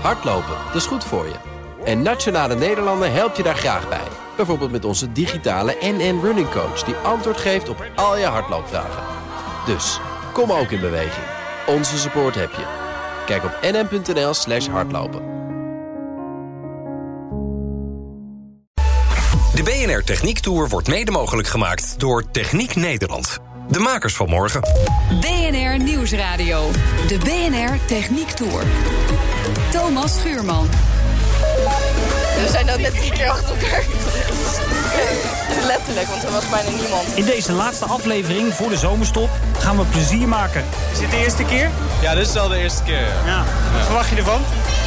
Hardlopen, dat is goed voor je. En Nationale Nederlanden helpt je daar graag bij. Bijvoorbeeld met onze digitale NN Running Coach... die antwoord geeft op al je hardloopvragen. Dus, kom ook in beweging. Onze support heb je. Kijk op nn.nl slash hardlopen. De BNR Techniek Tour wordt mede mogelijk gemaakt door Techniek Nederland. De makers van morgen. BNR Nieuwsradio. De BNR Techniek Tour. Thomas Schuurman. We zijn ook net drie keer achter elkaar. Letterlijk, want er was bijna niemand. In deze laatste aflevering voor de zomerstop gaan we plezier maken. Is dit de eerste keer? Ja, dit is wel de eerste keer. Ja. Ja. Wat verwacht je ervan?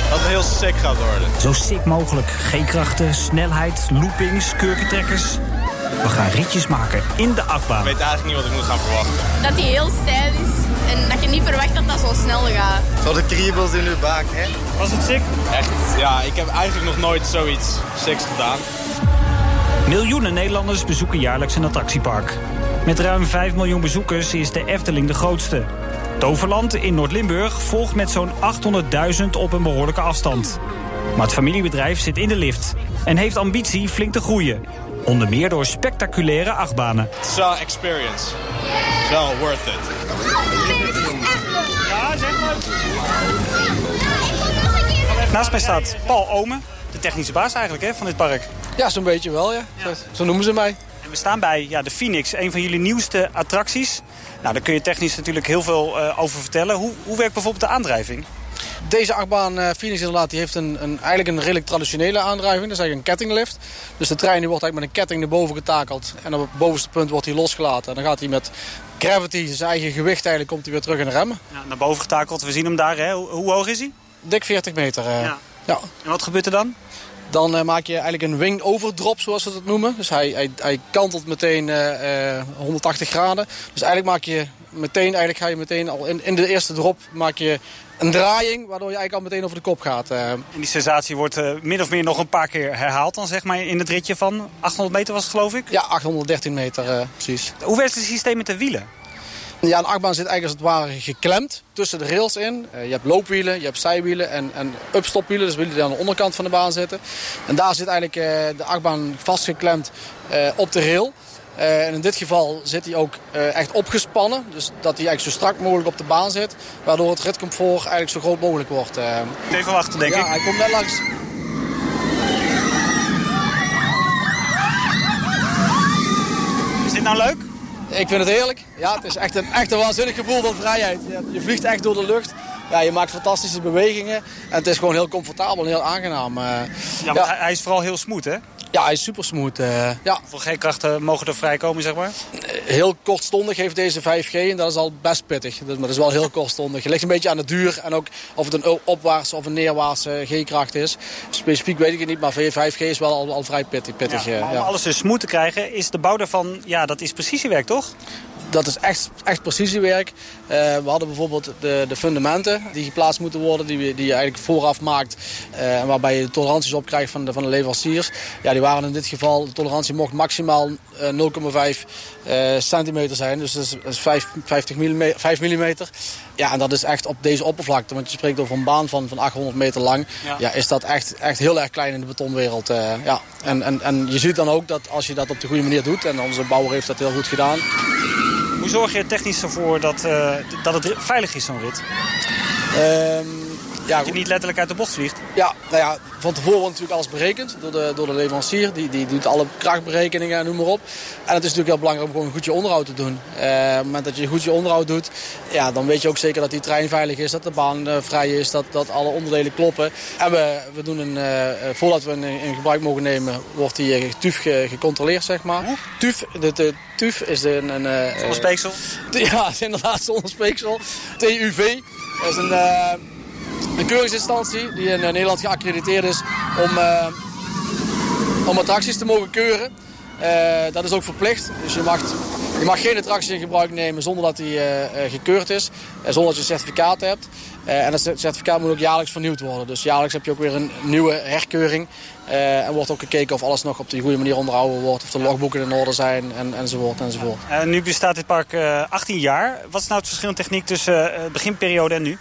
Dat het heel sick gaat worden. Zo sick mogelijk. G-krachten, snelheid, loopings, kurkentrekkers. We gaan ritjes maken in de achtbaan. Ik weet eigenlijk niet wat ik moet gaan verwachten. Dat hij heel stijl is en dat je niet verwacht dat dat zo snel gaat. Zo de kriebels in uw buik, hè? Was het sick? Echt, ja, ik heb eigenlijk nog nooit zoiets sicks gedaan. Miljoenen Nederlanders bezoeken jaarlijks een attractiepark. Met ruim 5 miljoen bezoekers is de Efteling de grootste. Toverland in Noord-Limburg volgt met zo'n 800.000 op een behoorlijke afstand. Maar het familiebedrijf zit in de lift en heeft ambitie flink te groeien. Onder meer door spectaculaire achtbanen. Het is wel een experience. Het is wel worth it. Ja, zeg maar. Naast mij staat Paul Omen, de technische baas eigenlijk hè, van dit park. Ja, zo'n beetje wel, ja. Zo, zo noemen ze mij. En we staan bij ja, de Phoenix, een van jullie nieuwste attracties. Nou, daar kun je technisch natuurlijk heel veel eh, over vertellen. Hoe, hoe werkt bijvoorbeeld de aandrijving? Deze achtbaan eh, Phoenix inderdaad, die heeft een, een, eigenlijk een redelijk traditionele aandrijving. Dat is eigenlijk een kettinglift. Dus de trein die wordt eigenlijk met een ketting naar boven getakeld. En op het bovenste punt wordt hij losgelaten. En dan gaat hij met gravity, zijn eigen gewicht eigenlijk, komt hij weer terug in de remmen. Ja, naar boven getakeld, we zien hem daar. Hè. Hoe, hoe hoog is hij? Dik 40 meter. eh. Ja. ja. En wat gebeurt er dan? Dan eh, maak je eigenlijk een wing overdrop, zoals ze dat noemen. Dus hij, hij, hij kantelt meteen eh, eh, 180 graden. Dus eigenlijk maak je meteen, eigenlijk ga je meteen al in, in de eerste drop maak je een draaiing, waardoor je eigenlijk al meteen over de kop gaat. eh. En die sensatie wordt eh, min of meer nog een paar keer herhaald dan zeg maar in het ritje van 800 meter was het geloof ik. ja, 813 meter, eh, precies. Hoe werkt het systeem met de wielen? Ja, een achtbaan zit eigenlijk als het ware geklemd tussen de rails in. Je hebt loopwielen, je hebt zijwielen en, en upstopwielen. Dus wielen die aan de onderkant van de baan zitten. En daar zit eigenlijk de achtbaan vastgeklemd op de rail. Eh, en in dit geval zit hij ook eh, echt opgespannen. Dus dat hij eigenlijk zo strak mogelijk op de baan zit. Waardoor het ritcomfort eigenlijk zo groot mogelijk wordt. eh. Even wachten denk ja, ik. hij komt net langs. Is dit nou leuk? Ik vind het heerlijk. Ja, het is echt een, echt een waanzinnig gevoel van vrijheid. Je, vliegt echt door de lucht. Ja, je maakt fantastische bewegingen. En het is gewoon heel comfortabel en heel aangenaam. Ja, want hij is vooral heel smooth hè? Ja, hij is super smooth. eh, ja, Hoeveel G-krachten mogen er vrijkomen zeg maar? heel kortstondig heeft deze 5G en dat is al best pittig. Dus, maar dat is wel heel kortstondig. Het ligt een beetje aan de duur en ook of het een opwaartse of een neerwaartse G-kracht is. Specifiek weet ik het niet, maar 5G is wel al, al vrij pittig. pittig Ja, eh, maar om ja. alles dus smooth te krijgen is de bouw daarvan, ja dat is precisiewerk toch? Dat is echt, echt precisiewerk. Eh, we hadden bijvoorbeeld de, de fundamenten die geplaatst moeten worden, die, die je eigenlijk vooraf maakt. eh, en waarbij je de toleranties op krijgt van de, van de leveranciers. Ja, die waren in dit geval, de tolerantie mocht maximaal eh, 0,5 eh, centimeter zijn. Dus dat is, dat is 5, 50 mm, 5 millimeter. Ja, en dat is echt op deze oppervlakte. Want je spreekt over een baan van, van 800 meter lang. Ja. Ja. is dat echt, echt heel erg klein in de betonwereld. eh, ja. en, en, en je ziet dan ook dat als je dat op de goede manier doet... en onze bouwer heeft dat heel goed gedaan... Hoe zorg je technisch ervoor dat, eh, dat het veilig is zo'n rit? Ehm, ja, Dat je niet letterlijk uit de bocht vliegt? Ja, nou ja, van tevoren wordt natuurlijk alles berekend door de, door de leverancier. Die, die doet alle krachtberekeningen en noem maar op. En het is natuurlijk heel belangrijk om gewoon goed je onderhoud te doen. Eh, op het moment dat je goed je onderhoud doet, ja, dan weet je ook zeker dat die trein veilig is. Dat de baan eh, vrij is, dat, dat alle onderdelen kloppen. En we, we doen een, eh, voordat we een in gebruik mogen nemen, wordt die TUF ge- gecontroleerd, zeg maar. TUF, de, de TUF is een... een Zonder speeksel? ja, inderdaad zonder speeksel. TUV dat is een, een keuringsinstantie die in eh, Nederland geaccrediteerd is om, eh, om attracties te mogen keuren. Eh, dat is ook verplicht. Dus je mag, je mag geen attractie in gebruik nemen zonder dat die gekeurd is. en zonder dat je een certificaat hebt. En dat certificaat moet ook jaarlijks vernieuwd worden. Dus jaarlijks heb je ook weer een nieuwe herkeuring. En wordt ook gekeken of alles nog op de goede manier onderhouden wordt. Of de logboeken in orde zijn en, enzovoort enzovoort. Nu bestaat dit park eh, 18 jaar. Wat is nou het verschil in techniek tussen eh, beginperiode en nu?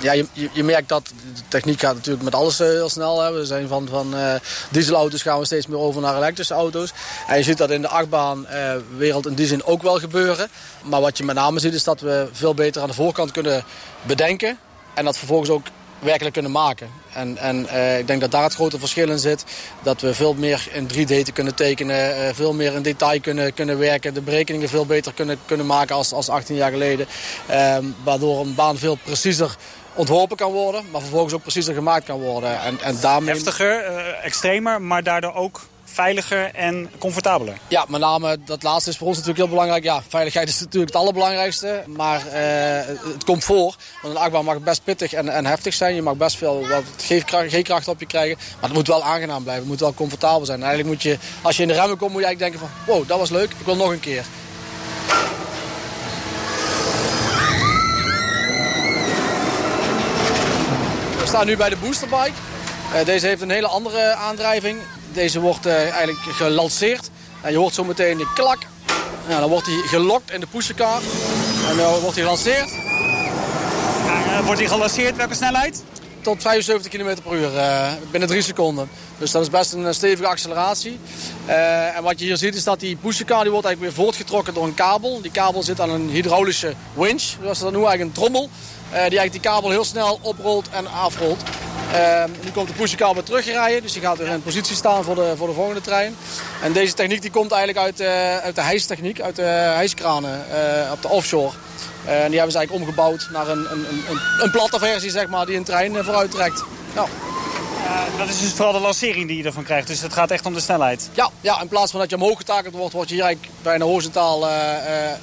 Ja, je, je, merkt dat de techniek gaat natuurlijk met alles uh, heel snel. Hè. We zijn van, van uh, dieselauto's gaan we steeds meer over naar elektrische auto's. En je ziet dat in de achtbaanwereld in die zin ook wel gebeuren. Maar wat je met name ziet is dat we veel beter aan de voorkant kunnen bedenken. En dat vervolgens ook werkelijk kunnen maken. En, en ik denk dat daar het grote verschil in zit. Dat we veel meer in 3D kunnen tekenen, veel meer in detail kunnen, kunnen werken. De berekeningen veel beter kunnen, kunnen maken als, als 18 jaar geleden. Uh, waardoor een baan veel preciezer ontworpen kan worden, maar vervolgens ook preciezer gemaakt kan worden. En, en daarmee... Heftiger, uh, extremer, maar daardoor ook veiliger en comfortabeler. Ja, met name dat laatste is voor ons natuurlijk heel belangrijk. Ja, veiligheid is natuurlijk het allerbelangrijkste. Maar uh, het komt voor. Want een achtbaan mag best pittig en, en heftig zijn. Je mag best veel wat G-kracht op je krijgen. Maar het moet wel aangenaam blijven. Het moet wel comfortabel zijn. En eigenlijk moet je, als je in de remmen komt, moet je eigenlijk denken van... Wow, dat was leuk. Ik wil nog een keer. Staan nu bij de boosterbike. Uh, deze heeft een hele andere aandrijving. Deze wordt uh, eigenlijk gelanceerd. En je hoort zo meteen de klak. Ja, dan wordt hij gelokt in de pushcar. En dan wordt hij gelanceerd. Uh, wordt hij gelanceerd? Welke snelheid? Tot 75 km per uur binnen 3 seconden. Dus dat is best een stevige acceleratie. en wat je hier ziet is dat die pushcar die wordt eigenlijk weer voortgetrokken door een kabel. Die kabel zit aan een hydraulische winch, zoals ze dat noemen, eigenlijk een trommel. Die eigenlijk die kabel heel snel oprolt en afrolt. Uh, nu komt de pushcar weer terugrijden, dus die gaat weer in positie staan voor de, voor de volgende trein. En deze techniek die komt eigenlijk uit, uh, uit de hijstechniek, uit de hijskranen uh, op de offshore. en die hebben ze eigenlijk omgebouwd naar een, een, een, een platte versie, zeg maar, die een trein vooruit trekt. Nou. dat is dus vooral de lancering die je ervan krijgt, dus het gaat echt om de snelheid. Ja, ja in plaats van dat je omhoog getakeld wordt, word je hier eigenlijk bijna horizontaal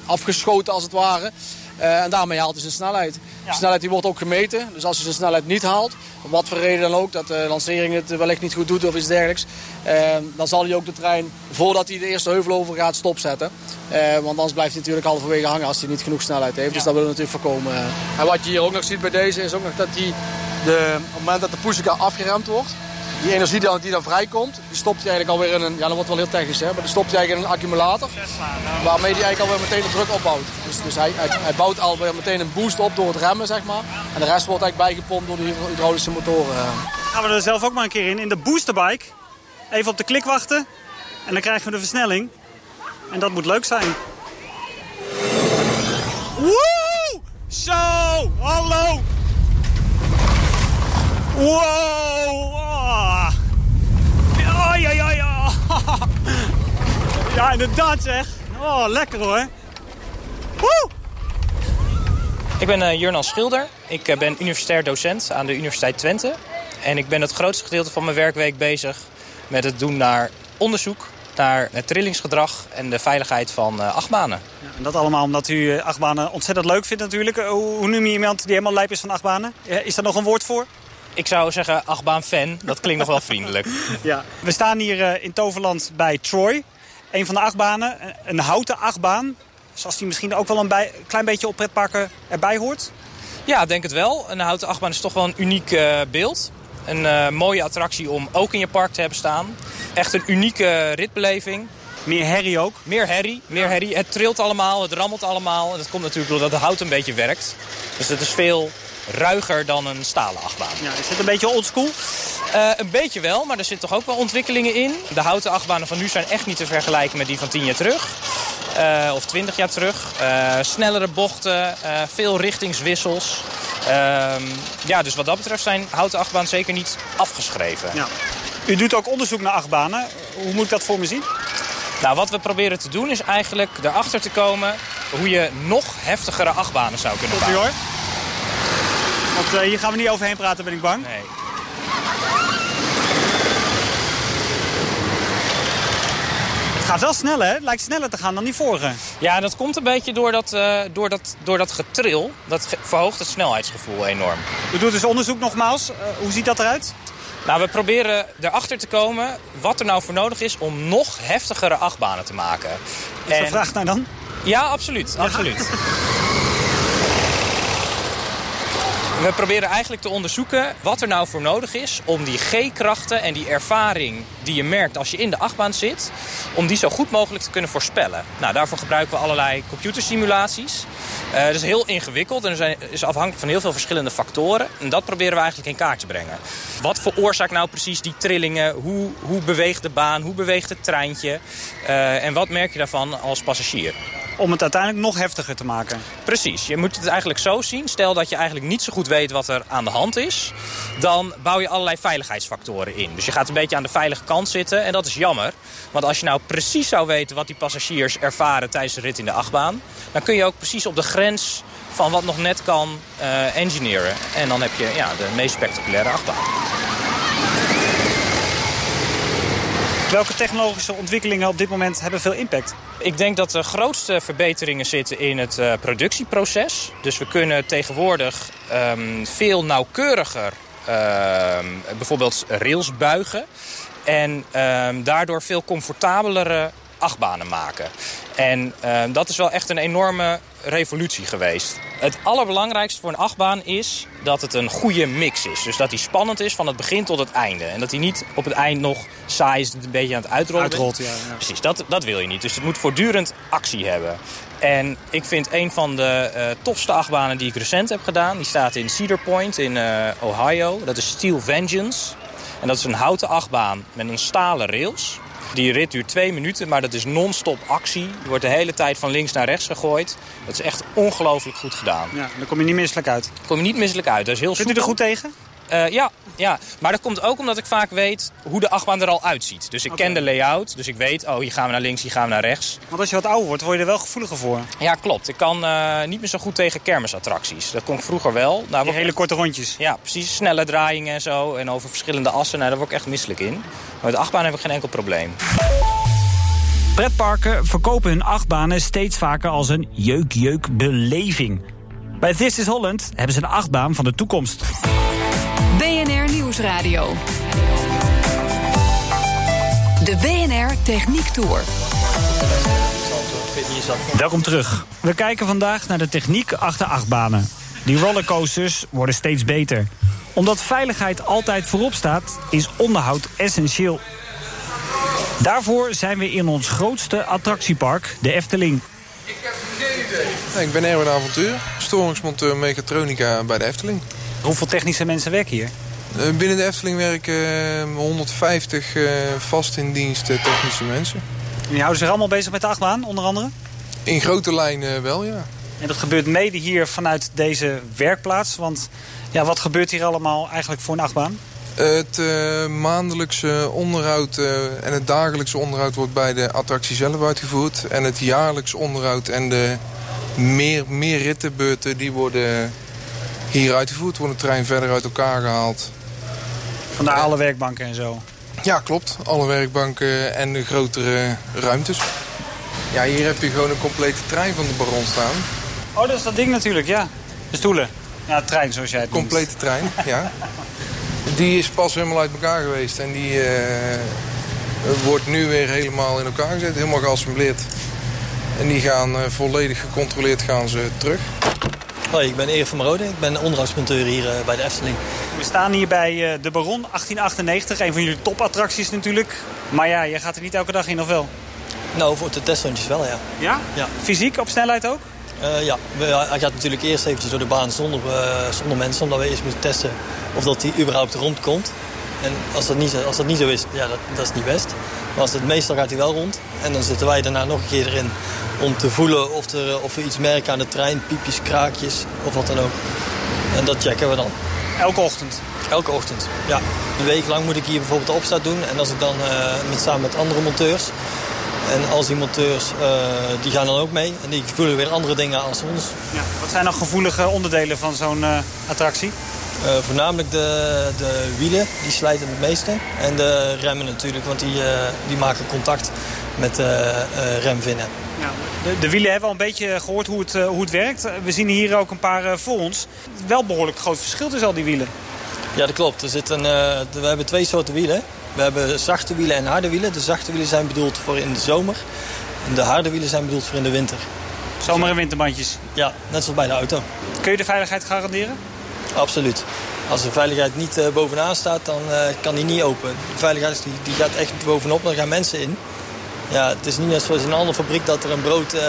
afgeschoten als het ware. Uh, en daarmee haalt hij zijn snelheid. Ja. De snelheid die wordt ook gemeten. Dus als hij zijn snelheid niet haalt, om wat voor reden dan ook, dat de lancering het wellicht niet goed doet of iets dergelijks, uh, dan zal hij ook de trein, voordat hij de eerste heuvel over gaat, stopzetten. Uh, want anders blijft hij natuurlijk halverwege hangen als hij niet genoeg snelheid heeft. Ja. Dus dat willen we natuurlijk voorkomen. En wat je hier ook nog ziet bij deze is ook nog dat hij, de, op het moment dat de pushcar afgeremd wordt, die energie die dan, die dan vrijkomt, die stopt hij eigenlijk alweer in een... Ja, dat wordt wel heel technisch, hè. Maar die stopt hij eigenlijk in een accumulator. Waarmee hij eigenlijk alweer meteen de druk opbouwt. Dus, dus hij, hij, hij, bouwt alweer meteen een boost op door het remmen, zeg maar. En de rest wordt eigenlijk bijgepompt door de hydraulische motoren. Gaan we er zelf ook maar een keer in. In de boosterbike. Even op de klik wachten. En dan krijgen we de versnelling. En dat moet leuk zijn. Woe! Zo! Hallo! Wow! Oh, ja, ja, ja. Ja, inderdaad zeg. Oh, lekker hoor. Woe! Ik ben uh, Jurnan Schilder. Ik uh, ben universitair docent aan de Universiteit Twente. En ik ben het grootste gedeelte van mijn werkweek bezig met het doen naar onderzoek naar het trillingsgedrag en de veiligheid van uh, achtbanen. Ja, en dat allemaal omdat u achtbanen ontzettend leuk vindt natuurlijk. Hoe, hoe noem je iemand die helemaal lijp is van achtbanen? Is daar nog een woord voor? Ik zou zeggen achtbaan-fan. Dat klinkt nog wel vriendelijk. Ja. We staan hier uh, in Toverland bij Troy. Een van de achtbanen. Een houten achtbaan. Zoals die misschien ook wel een bij, klein beetje op pretparken erbij hoort. Ja, denk het wel. Een houten achtbaan is toch wel een uniek uh, beeld. Een uh, mooie attractie om ook in je park te hebben staan. Echt een unieke ritbeleving. Meer herrie ook? Meer herrie, meer ja. herrie. Het trilt allemaal, het rammelt allemaal. En dat komt natuurlijk doordat de hout een beetje werkt. Dus het is veel ruiger dan een stalen achtbaan. Ja, is het een beetje oldschool? Uh, een beetje wel, maar er zitten toch ook wel ontwikkelingen in. De houten achtbanen van nu zijn echt niet te vergelijken met die van 10 jaar terug. Uh, of 20 jaar terug. Uh, snellere bochten, veel richtingswissels. Ehm, ja, dus wat dat betreft zijn houten achtbanen zeker niet afgeschreven. Ja. U doet ook onderzoek naar achtbanen. Hoe moet ik dat voor me zien? Nou, wat we proberen te doen is eigenlijk erachter te komen... hoe je nog heftigere achtbanen zou kunnen bouwen. Want uh, hier gaan we niet overheen praten, ben ik bang. Nee. Het gaat wel sneller, hè? Het lijkt sneller te gaan dan die vorige. Ja, dat komt een beetje door dat, uh, door dat, door dat getril. Dat ge verhoogt het snelheidsgevoel enorm. U doet dus onderzoek nogmaals. Uh, hoe ziet dat eruit? Nou, we proberen erachter te komen wat er nou voor nodig is om nog heftigere achtbanen te maken. Is er en... vraag naar dan? Ja, absoluut. absoluut. We proberen eigenlijk te onderzoeken wat er nou voor nodig is om die G-krachten en die ervaring die je merkt als je in de achtbaan zit, om die zo goed mogelijk te kunnen voorspellen. Nou, daarvoor gebruiken we allerlei computersimulaties. Uh, dat is heel ingewikkeld en is afhankelijk van heel veel verschillende factoren. En dat proberen we eigenlijk in kaart te brengen. Wat veroorzaakt nou precies die trillingen? Hoe, hoe beweegt de baan? Hoe beweegt het treintje? Uh, en wat merk je daarvan als passagier? Om het uiteindelijk nog heftiger te maken. Precies. Je moet het eigenlijk zo zien. Stel dat je eigenlijk niet zo goed weet wat er aan de hand is. Dan bouw je allerlei veiligheidsfactoren in. Dus je gaat een beetje aan de veilige kant zitten. En dat is jammer. Want als je nou precies zou weten wat die passagiers ervaren tijdens de rit in de achtbaan. Dan kun je ook precies op de grens van wat nog net kan uh, engineeren. En dan heb je ja, de meest spectaculaire achtbaan. Welke technologische ontwikkelingen op dit moment hebben veel impact? Ik denk dat de grootste verbeteringen zitten in het uh, productieproces. Dus we kunnen tegenwoordig um, veel nauwkeuriger uh, bijvoorbeeld rails buigen. En um, daardoor veel comfortabelere achtbanen maken. En dat is wel echt een enorme revolutie geweest. Het allerbelangrijkste voor een achtbaan is dat het een goede mix is. Dus dat die spannend is van het begin tot het einde. En dat hij niet op het eind nog saai is, een beetje aan het uitrollen Uitrolt, ja, ja. Precies, dat, dat wil je niet. Dus het moet voortdurend actie hebben. En ik vind een van de uh, tofste achtbanen die ik recent heb gedaan... die staat in Cedar Point in uh, Ohio. Dat is Steel Vengeance. En dat is een houten achtbaan met een stalen rails. Die rit duurt twee minuten, maar dat is non-stop actie. Je wordt de hele tijd van links naar rechts gegooid. Dat is echt ongelooflijk goed gedaan. Ja, dan kom je niet misselijk uit. kom je niet misselijk uit. Dat is heel Kunt u er goed tegen? Uh, ja, ja, maar dat komt ook omdat ik vaak weet hoe de achtbaan er al uitziet. Dus ik okay. ken de layout, dus ik weet, oh, hier gaan we naar links, hier gaan we naar rechts. Want als je wat ouder wordt, word je er wel gevoeliger voor. Ja, klopt. Ik kan uh, niet meer zo goed tegen kermisattracties. Dat kon ik vroeger wel. Die hele echt... korte rondjes. Ja, precies. Snelle draaiingen en zo. En over verschillende assen, nou, daar word ik echt misselijk in. Maar met de achtbaan heb ik geen enkel probleem. Pretparken verkopen hun achtbanen steeds vaker als een jeuk-jeuk beleving. Bij This is Holland hebben ze een achtbaan van de toekomst. BNR Nieuwsradio. De BNR Techniek Tour. Welkom terug. We kijken vandaag naar de techniek achter achtbanen. Die rollercoasters worden steeds beter. Omdat veiligheid altijd voorop staat, is onderhoud essentieel. Daarvoor zijn we in ons grootste attractiepark, de Efteling. Ik heb geen idee. Ik ben Erwin Avontuur, storingsmonteur mechatronica bij de Efteling. Hoeveel technische mensen werken hier? Binnen de Efteling werken 150 uh, vast in dienst technische mensen. En die houden zich allemaal bezig met de achtbaan, onder andere? In grote lijnen wel, ja. En dat gebeurt mede hier vanuit deze werkplaats. Want ja, wat gebeurt hier allemaal eigenlijk voor een achtbaan? Het uh, maandelijkse onderhoud uh, en het dagelijkse onderhoud wordt bij de attractie zelf uitgevoerd. En het jaarlijks onderhoud en de meer, meer rittenbeurten die worden hier uitgevoerd. Wordt de trein verder uit elkaar gehaald. Vandaar alle werkbanken en zo? Ja, klopt. Alle werkbanken en de grotere ruimtes. Ja, hier heb je gewoon een complete trein van de Baron staan. Oh, dat is dat ding natuurlijk, ja. De stoelen. Ja, de trein zoals jij het noemt. Complete trein, ja. Die is pas helemaal uit elkaar geweest. En die uh, wordt nu weer helemaal in elkaar gezet. Helemaal geassembleerd. En die gaan uh, volledig gecontroleerd gaan ze terug. Hoi, ik ben Erik van Marode. Ik ben onderhoudsmonteur hier uh, bij de Efteling. We staan hier bij uh, de Baron 1898. Een van jullie topattracties natuurlijk. Maar ja, je gaat er niet elke dag in, of wel? Nou, voor de testrondjes wel, ja. Ja? ja. Fysiek, op snelheid ook? Uh, ja, hij gaat natuurlijk eerst eventjes door de baan zonder, zonder mensen. Omdat we eerst moeten testen of dat hij überhaupt rondkomt. En als dat niet, als dat niet zo is, ja, dat, dat is niet best. Maar als het meestal gaat hij wel rond. En dan zitten wij daarna nog een keer erin om te voelen of, er, of we iets merken aan de trein. Piepjes, kraakjes of wat dan ook. En dat checken we dan. Elke ochtend? Elke ochtend, ja. Een week lang moet ik hier bijvoorbeeld de opstart doen. En als ik dan uh, met, samen met andere monteurs. En als die monteurs, uh, die gaan dan ook mee. En die voelen weer andere dingen als ons. Ja, wat zijn dan gevoelige onderdelen van zo'n uh, attractie? Uh, voornamelijk de, de wielen, die slijten het meeste. En de remmen natuurlijk, want die, uh, die maken contact met de uh, remvinnen. Ja, de, de, wielen hebben we al een beetje gehoord hoe het, hoe het werkt. We zien hier ook een paar voor ons. Wel behoorlijk groot verschil tussen al die wielen. Ja, dat klopt. Er zit een, we hebben twee soorten wielen. We hebben zachte wielen en harde wielen. De zachte wielen zijn bedoeld voor in de zomer. En de harde wielen zijn bedoeld voor in de winter. Zomer- en winterbandjes? Ja, net zoals bij de auto. Kun je de veiligheid garanderen? Absoluut. Als de veiligheid niet uh, bovenaan staat, dan uh, kan die niet open. De veiligheid die, die gaat echt bovenop, dan gaan mensen in. Ja, het is niet net zoals in een andere fabriek dat er een brood uh,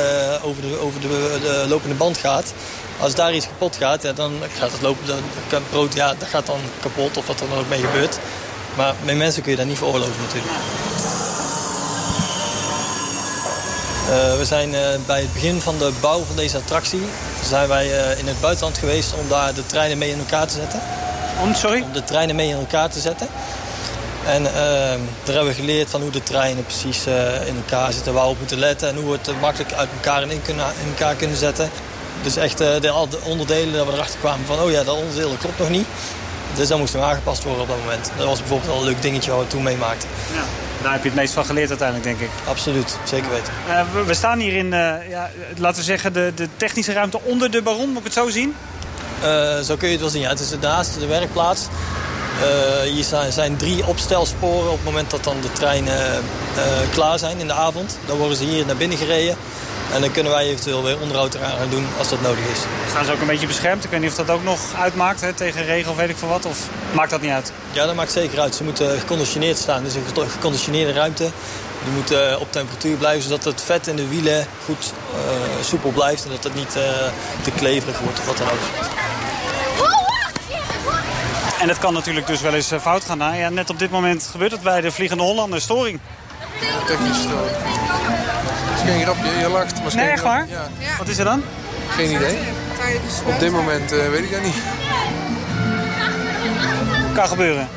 over, de, over de, de, lopende band gaat. Als daar iets kapot gaat, dan gaat het lopen, brood ja, dat gaat dan kapot of wat er dan ook mee gebeurt. Maar met mensen kun je dat niet veroorloven natuurlijk. Uh, we zijn uh, bij het begin van de bouw van deze attractie... zijn wij uh, in het buitenland geweest om daar de treinen mee in elkaar te zetten. Om, sorry? Om de treinen mee in elkaar te zetten. En ehm, daar hebben we geleerd van hoe de treinen precies in elkaar zitten... waar we op moeten letten en hoe we het makkelijk uit elkaar in, kunnen, in elkaar kunnen zetten. Dus echt de, de onderdelen dat we erachter kwamen van... oh ja, dat onderdeel klopt nog niet. Dus dat moest aangepast worden op dat moment. Dat was bijvoorbeeld al een leuk dingetje wat we toen meemaakten. Ja. Daar heb je het meest van geleerd uiteindelijk, denk ik. Absoluut, zeker weten. Uh, we, we, staan hier in, uh, ja, laten we zeggen, de, de, technische ruimte onder de Baron. Moet ik het zo zien? Uh, zo kun je het wel zien. Ja. Het is naast de werkplaats. hier zijn, zijn, drie opstelsporen op het moment dat dan de treinen klaar zijn in de avond. Dan worden ze hier naar binnen gereden. En dan kunnen wij eventueel weer onderhoud eraan gaan doen als dat nodig is. Staan ze ook een beetje beschermd? Ik weet niet of dat ook nog uitmaakt hè, tegen regen of weet ik veel wat. Of maakt dat niet uit? Ja, dat maakt zeker uit. Ze moeten geconditioneerd staan. Dus een geconditioneerde ruimte. Die moet uh, op temperatuur blijven, zodat het vet in de wielen goed uh, soepel blijft. En dat het niet uh, te kleverig wordt of wat dan ook. En het kan natuurlijk dus wel eens fout gaan. Nou, ja, net op dit moment gebeurt het bij de Vliegende Hollander. Storing. Technische storing is geen grapje, je lacht. Maar nee, echt waar? Ja. Wat is er dan? Geen idee. Op dit moment uh, weet ik dat niet. Kan gebeuren.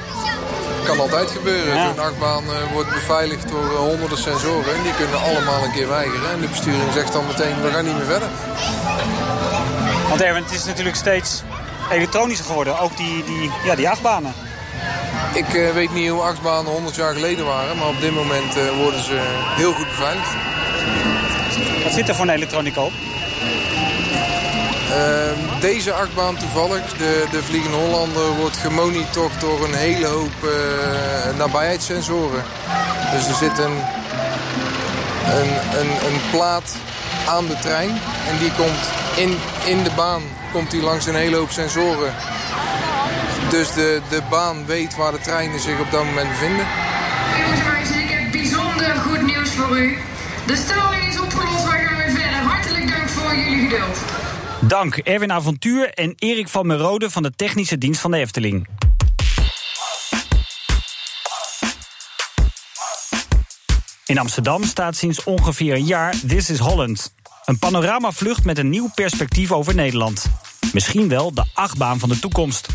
Kan altijd gebeuren. Ja. Een achtbaan uh, wordt beveiligd door uh, honderden sensoren. En die kunnen allemaal een keer weigeren. En de besturing zegt dan meteen, we gaan niet meer verder. Want Erwin, het is natuurlijk steeds elektronischer geworden. Ook die, die, ja, die achtbanen. Ik weet niet hoe achtbanen 100 jaar geleden waren. Maar op dit moment worden ze heel goed beveiligd. Wat zit er voor een elektronica op? Uh, deze achtbaan toevallig, de, de Vliegende Hollander, wordt gemonitord door een hele hoop uh, nabijheidssensoren. Dus er zit een, een, een, een, plaat aan de trein en die komt in, in de baan komt die langs een hele hoop sensoren. Dus de, de baan weet waar de treinen zich op dat moment bevinden. Jongens ik heb bijzonder goed nieuws voor u. De storing Dank Erwin Avontuur en Erik van Merode van de Technische Dienst van de Efteling. In Amsterdam staat sinds ongeveer een jaar This is Holland. Een panoramavlucht met een nieuw perspectief over Nederland. Misschien wel de achtbaan van de toekomst.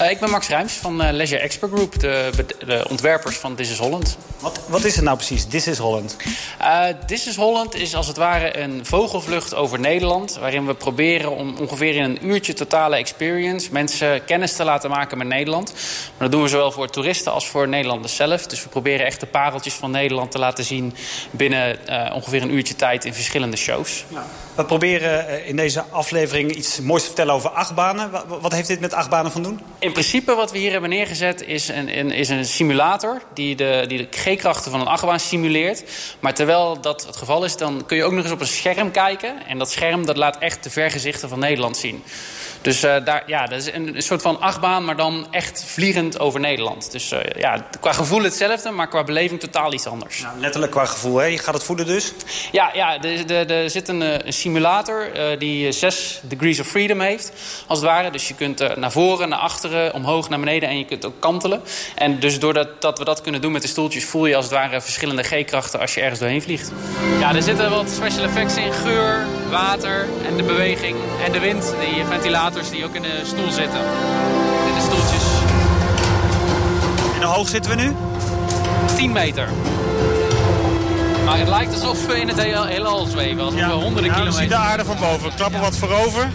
Uh, ik ben Max Rijms van uh, Leisure Expert Group, de, de, ontwerpers van This is Holland. Wat, wat is het nou precies, This is Holland? Uh, This is Holland is als het ware een vogelvlucht over Nederland... waarin we proberen om ongeveer in een uurtje totale experience... mensen kennis te laten maken met Nederland. Maar dat doen we zowel voor toeristen als voor Nederlanders zelf. Dus we proberen echt de pareltjes van Nederland te laten zien... binnen ongeveer een uurtje tijd in verschillende shows. Ja. We proberen in deze aflevering iets moois te vertellen over achtbanen. Wat heeft dit met achtbanen van doen? In principe wat we hier hebben neergezet is een, een is een simulator... die de, die de G-krachten van een achtbaan simuleert. Maar terwijl dat het geval is, dan kun je ook nog eens op een scherm kijken. En dat scherm dat laat echt de vergezichten van Nederland zien. Dus uh, daar, ja, dat is een, een, soort van achtbaan, maar dan echt vliegend over Nederland. Dus uh, ja, qua gevoel hetzelfde, maar qua beleving totaal iets anders. Letterlijk qua gevoel, hè? Je gaat het voelen dus? Ja, ja er zit een, eh, een simulator uh, die 6 degrees of freedom heeft, als het ware. Dus je kunt naar voren, naar achteren, omhoog, naar beneden en je kunt ook kantelen. En dus doordat dat we dat kunnen doen met de stoeltjes... voel je als het ware verschillende G-krachten als je ergens doorheen vliegt. Ja, er zitten wat special effects in. Geur, water en de beweging en de wind, die ventilator die ook in de stoel zitten. In de stoeltjes. En hoe hoog zitten we nu? 10 meter. Maar het lijkt alsof we in het hele, heelal zweven. Alsof ja. we honderden ja, kilometer... zie de aarde van boven. Klappen wat voorover.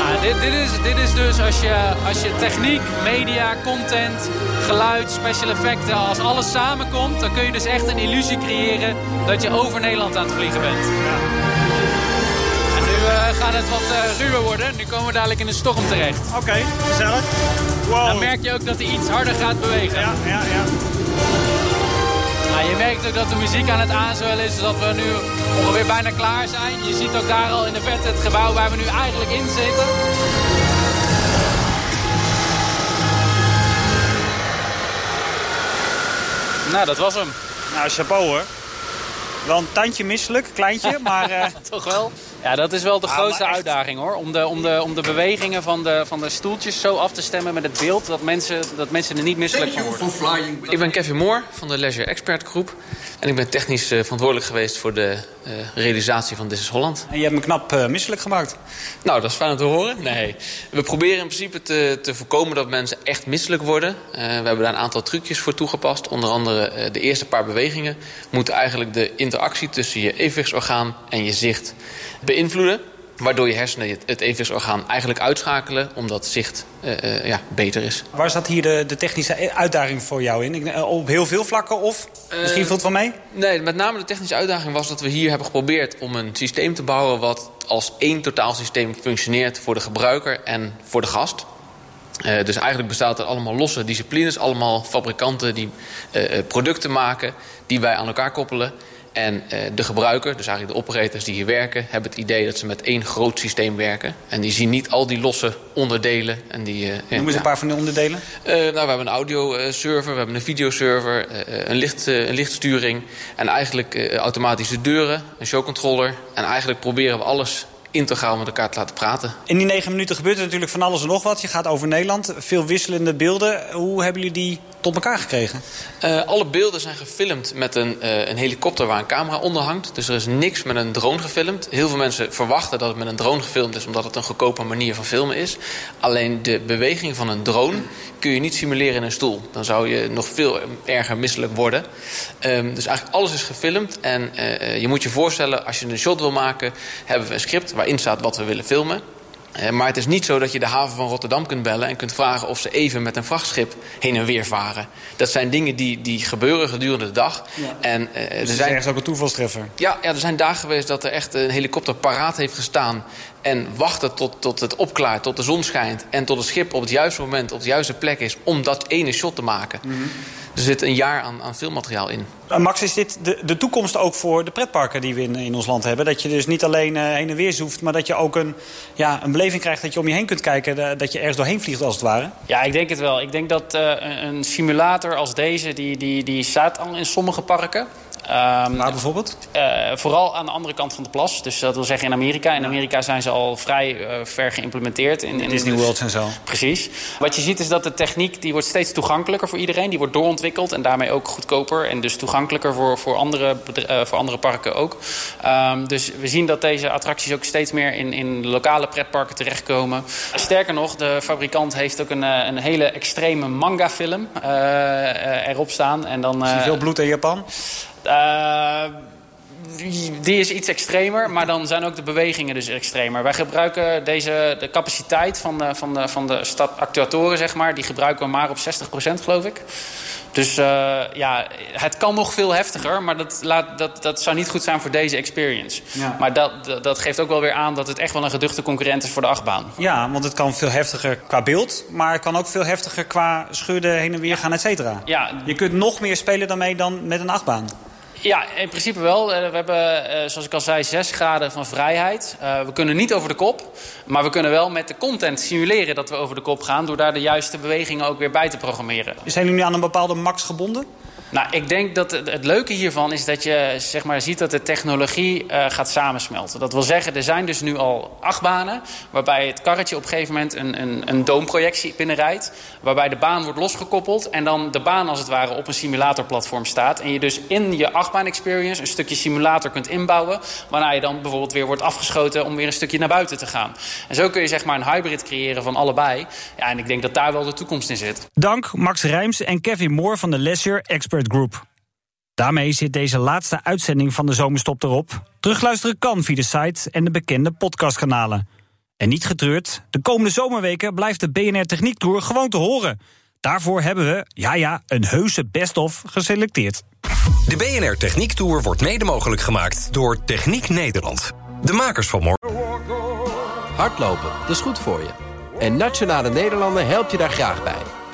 Ah, dit, dit, is, dit is dus als je, als je techniek, media, content, geluid, special effecten... als alles samenkomt, dan kun je dus echt een illusie creëren... dat je over Nederland aan het vliegen bent. Ja gaat het wat uh, ruwer worden. Nu komen we dadelijk in een storm terecht. Oké, okay, gezellig. Wow. Dan merk je ook dat hij iets harder gaat bewegen. Ja, ja, ja. Nou, je merkt ook dat de muziek aan het aanzwellen is, dus dat we nu ongeveer bijna klaar zijn. Je ziet ook daar al in de verte het gebouw waar we nu eigenlijk in zitten. Nou, dat was hem. Nou, chapeau hoor. Wel een tandje misselijk, kleintje, maar... Uh... Toch wel? Ja, dat is wel de grootste uitdaging hoor. Om de, om, de, om de bewegingen van de, van de stoeltjes zo af te stemmen met het beeld... dat mensen, dat mensen er niet misselijk van worden. Ik ben Kevin Moore van de Leisure Expert Groep. En ik ben technisch uh, verantwoordelijk geweest voor de uh, realisatie van This is Holland. En je hebt me knap uh, misselijk gemaakt. Nou, dat is fijn om te horen. Nee. We proberen in principe te, te voorkomen dat mensen echt misselijk worden. we hebben daar een aantal trucjes voor toegepast. Onder andere de eerste paar bewegingen moeten eigenlijk de interactie tussen je evenwichtsorgaan en je zicht beïnvloeden. Waardoor je hersenen het evenwichtsorgaan eigenlijk uitschakelen... omdat zicht uh, uh, ja, beter is. Waar zat hier de, de, technische uitdaging voor jou in? Eh, op heel veel vlakken of misschien valt het wel mee? Nee, met name de technische uitdaging was dat we hier hebben geprobeerd... om een systeem te bouwen wat als één totaalsysteem functioneert... voor de gebruiker en voor de gast. Uh, dus eigenlijk bestaat het allemaal losse disciplines. Allemaal fabrikanten die uh, producten maken, die wij aan elkaar koppelen... En uh, de gebruiker, dus eigenlijk de operators die hier werken... hebben het idee dat ze met één groot systeem werken. En die zien niet al die losse onderdelen. En die, uh, Noem eens een paar van de onderdelen. Uh, nou, we hebben een audioserver, we hebben een videoserver... een, licht, een lichtsturing en eigenlijk automatische deuren, een showcontroller. En eigenlijk proberen we alles integraal met elkaar te laten praten. In die negen minuten gebeurt er natuurlijk van alles en nog wat. Je gaat over Nederland, veel wisselende beelden. Hoe hebben jullie die tot elkaar gekregen? Uh, alle beelden zijn gefilmd met een, uh, een helikopter waar een camera onder hangt. Dus er is niks met een drone gefilmd. Heel veel mensen verwachten dat het met een drone gefilmd is... omdat het een goedkope manier van filmen is. Alleen de beweging van een drone kun je niet simuleren in een stoel. Dan zou je nog veel erger misselijk worden. Um, dus eigenlijk alles is gefilmd. En uh, je moet je voorstellen, als je een shot wil maken... hebben we een script waarin staat wat we willen filmen. Uh, maar het is niet zo dat je de haven van Rotterdam kunt bellen... en kunt vragen of ze even met een vrachtschip heen en weer varen. Dat zijn dingen die, die gebeuren gedurende de dag. Ja. En, uh, dus er zijn zijn ergens ook een toevalstreffer. Ja, ja, er zijn dagen geweest dat er echt een helikopter paraat heeft gestaan... en wachten tot, tot het opklaart, tot de zon schijnt... en tot het schip op het juiste moment op de juiste plek is... om dat ene shot te maken. Mm -hmm. Er zit een jaar aan, aan filmmateriaal in. Max, is dit de, de toekomst ook voor de pretparken die we in, in ons land hebben? Dat je dus niet alleen uh, heen en weer zoeft... maar dat je ook een, ja, een beleving krijgt dat je om je heen kunt kijken... dat je ergens doorheen vliegt als het ware? Ja, ik denk het wel. Ik denk dat uh, een simulator als deze... die, die, die staat al in sommige parken... Um, Waar bijvoorbeeld? Uh, vooral aan de andere kant van de plas. Dus dat wil zeggen in Amerika. In Amerika zijn ze al vrij uh, ver geïmplementeerd. In, in Disney World en zo. Precies. Wat je ziet is dat de techniek die wordt steeds toegankelijker voor iedereen. Die wordt doorontwikkeld en daarmee ook goedkoper. En dus toegankelijker voor, voor, andere, uh, voor andere parken ook. Um, dus we zien dat deze attracties ook steeds meer in, in lokale pretparken terechtkomen. Sterker nog, de fabrikant heeft ook een, een hele extreme manga film erop staan. En dan, veel bloed in Japan? Die is iets extremer, maar dan zijn ook de bewegingen dus extremer. Wij gebruiken deze, de capaciteit van de, van de, van de stad actuatoren, zeg maar, die gebruiken we maar op 60% geloof ik. Dus uh, ja, het kan nog veel heftiger, maar dat, laat, dat, dat zou niet goed zijn voor deze experience. Ja. Maar dat, dat, dat geeft ook wel weer aan dat het echt wel een geduchte concurrent is voor de achtbaan. Ja, want het kan veel heftiger qua beeld, maar het kan ook veel heftiger qua schudden, heen en weer gaan, et cetera. Ja. Je kunt nog meer spelen daarmee dan met een achtbaan. Ja, in principe wel. We hebben, zoals ik al zei, 6 graden van vrijheid. Uh, we kunnen niet over de kop. Maar we kunnen wel met de content simuleren dat we over de kop gaan... door daar de juiste bewegingen ook weer bij te programmeren. Zijn jullie nu aan een bepaalde max gebonden? Nou, ik denk dat het, leuke hiervan is dat je zeg maar, ziet dat de technologie uh, gaat samensmelten. Dat wil zeggen, er zijn dus nu al achtbanen... waarbij het karretje op een gegeven moment een, een, een doomprojectie binnenrijdt... waarbij de baan wordt losgekoppeld... en dan de baan als het ware op een simulatorplatform staat... en je dus in je achtbaan-experience een stukje simulator kunt inbouwen... waarna je dan bijvoorbeeld weer wordt afgeschoten om weer een stukje naar buiten te gaan. En zo kun je zeg maar een hybrid creëren van allebei. Ja, en ik denk dat daar wel de toekomst in zit. Dank Max Rijms en Kevin Moore van de Leisure Expert Group. Daarmee zit deze laatste uitzending van de Zomerstop erop. Terugluisteren kan via de site en de bekende podcastkanalen. En niet getreurd, de komende zomerweken blijft de BNR Techniek Tour gewoon te horen. Daarvoor hebben we, ja ja, een heuse best-of geselecteerd. De BNR Techniek Tour wordt mede mogelijk gemaakt door Techniek Nederland. De makers van morgen. Hardlopen, dat is goed voor je. En Nationale Nederlanden helpt je daar graag bij.